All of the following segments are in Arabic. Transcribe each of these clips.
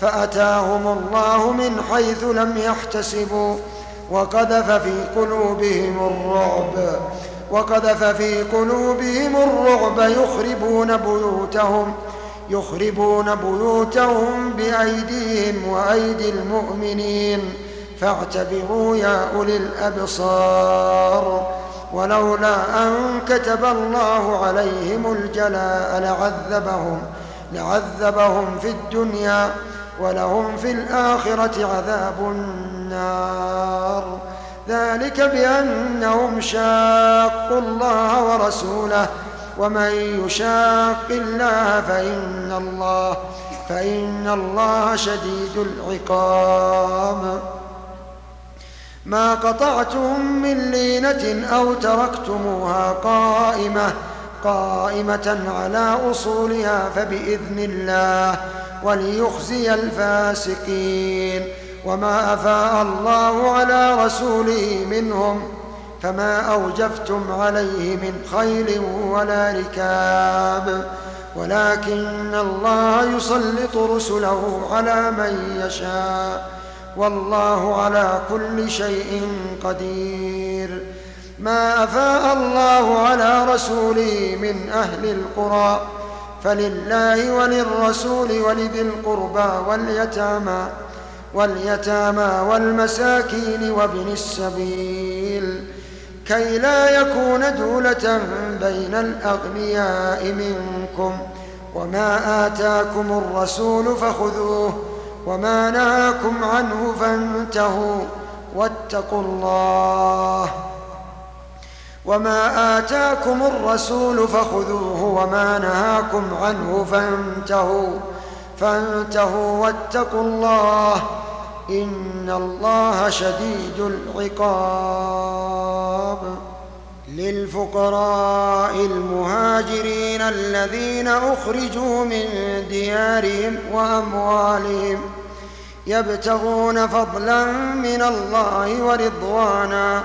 فأتاهم الله من حيث لم يحتسبوا. وقذف في قلوبهم الرعب. وقذف في قلوبهم الرعب. يخربون بيوتهم. يخربون بيوتهم بأيديهم وأيدي المؤمنين. فاعتبروا يا أولي الأبصار. ولولا أن كتب الله عليهم الجلاء لعذبهم. لعذبهم في الدنيا. ولهم في الآخرة عذاب النار. ذلك بأنهم شاقوا الله ورسوله ومن يشاق الله فإن الله فإن الله شديد العقاب. ما قطعتم من لينة أو تركتموها قائمة قائمة على أصولها فبإذن الله وليخزي الفاسقين. وما أفاء الله على رسوله منهم فما أوجفتم عليه من خيل ولا ركاب. ولكن الله يسلط رسله على من يشاء. والله على كل شيء قدير. ما أفاء الله على رسوله من أهل القرى فلله وللرسول ولذي القربى واليتامى واليتامى والمساكين وابن السبيل. كي لا يكون دولة بين الأغنياء منكم وما آتاكم الرسول فخذوه وما نهاكم عنه فانتهوا. واتقوا الله. وما آتاكم الرسول فخذوه وما نهاكم عنه فانتهوا فانتهوا واتقوا الله إن الله شديد العقاب للفقراء المهاجرين الذين أخرجوا من ديارهم وأموالهم يبتغون فضلا من الله ورضوانا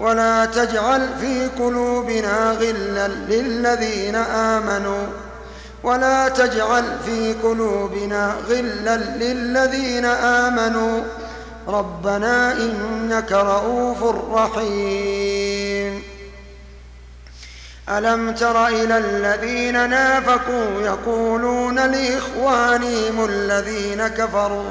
ولا تجعل في قلوبنا غلا للذين آمنوا ولا تجعل في قلوبنا غلا للذين آمنوا ربنا إنك رؤوف رحيم. ألم تر إلى الذين نافقوا يقولون لإخوانهم الذين كفروا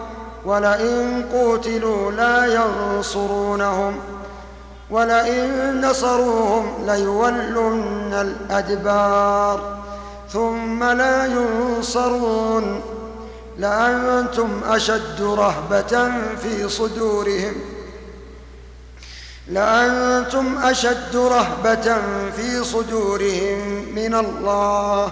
ولئن قوتلوا لا ينصرونهم ولئن نصروهم ليولن الأدبار ثم لا ينصرون لأنتم أشد رهبة في صدورهم لأنتم أشد رهبة في صدورهم من الله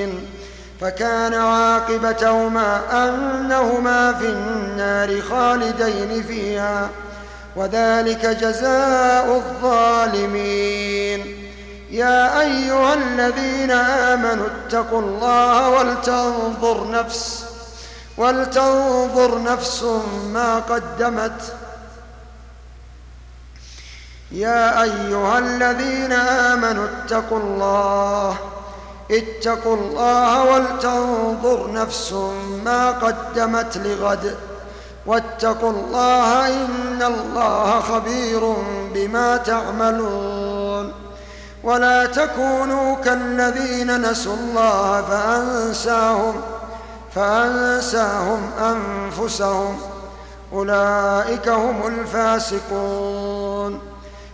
فكان عاقبتهما أنهما في النار خالدين فيها وذلك جزاء الظالمين. يا أيها الذين آمنوا اتقوا الله ولتنظر نفس ولتنظر نفس ما قدمت. يا أيها الذين آمنوا اتقوا الله اتقوا الله ولتنظر نفس ما قدمت لغد. واتقوا الله إن الله خبير بما تعملون. ولا تكونوا كالذين نسوا الله فأنساهم فأنساهم أنفسهم. أولئك هم الفاسقون.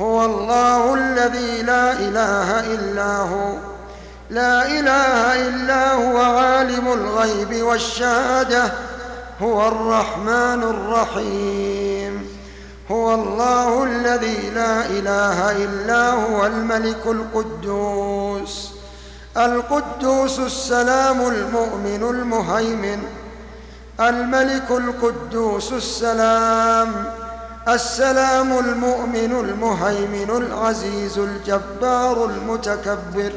هو الله الذي لا إله إلا هو. لا إله إلا هو عالم الغيب والشهادة. هو الرحمن الرحيم. هو الله الذي لا إله إلا هو الملك القدوس. القدوس السلام المؤمن المهيمن. الملك القدوس السلام. السلام المؤمن المهيمن العزيز الجبار المتكبر.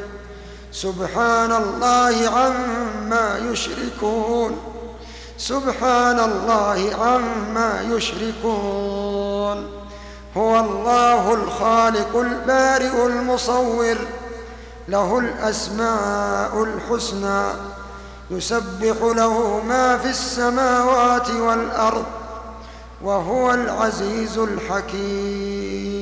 سبحان الله عما يشركون. سبحان الله عما يشركون. هو الله الخالق البارئ المصور. له الأسماء الحسنى. يسبح له ما في السماوات والأرض. وهو العزيز الحكيم.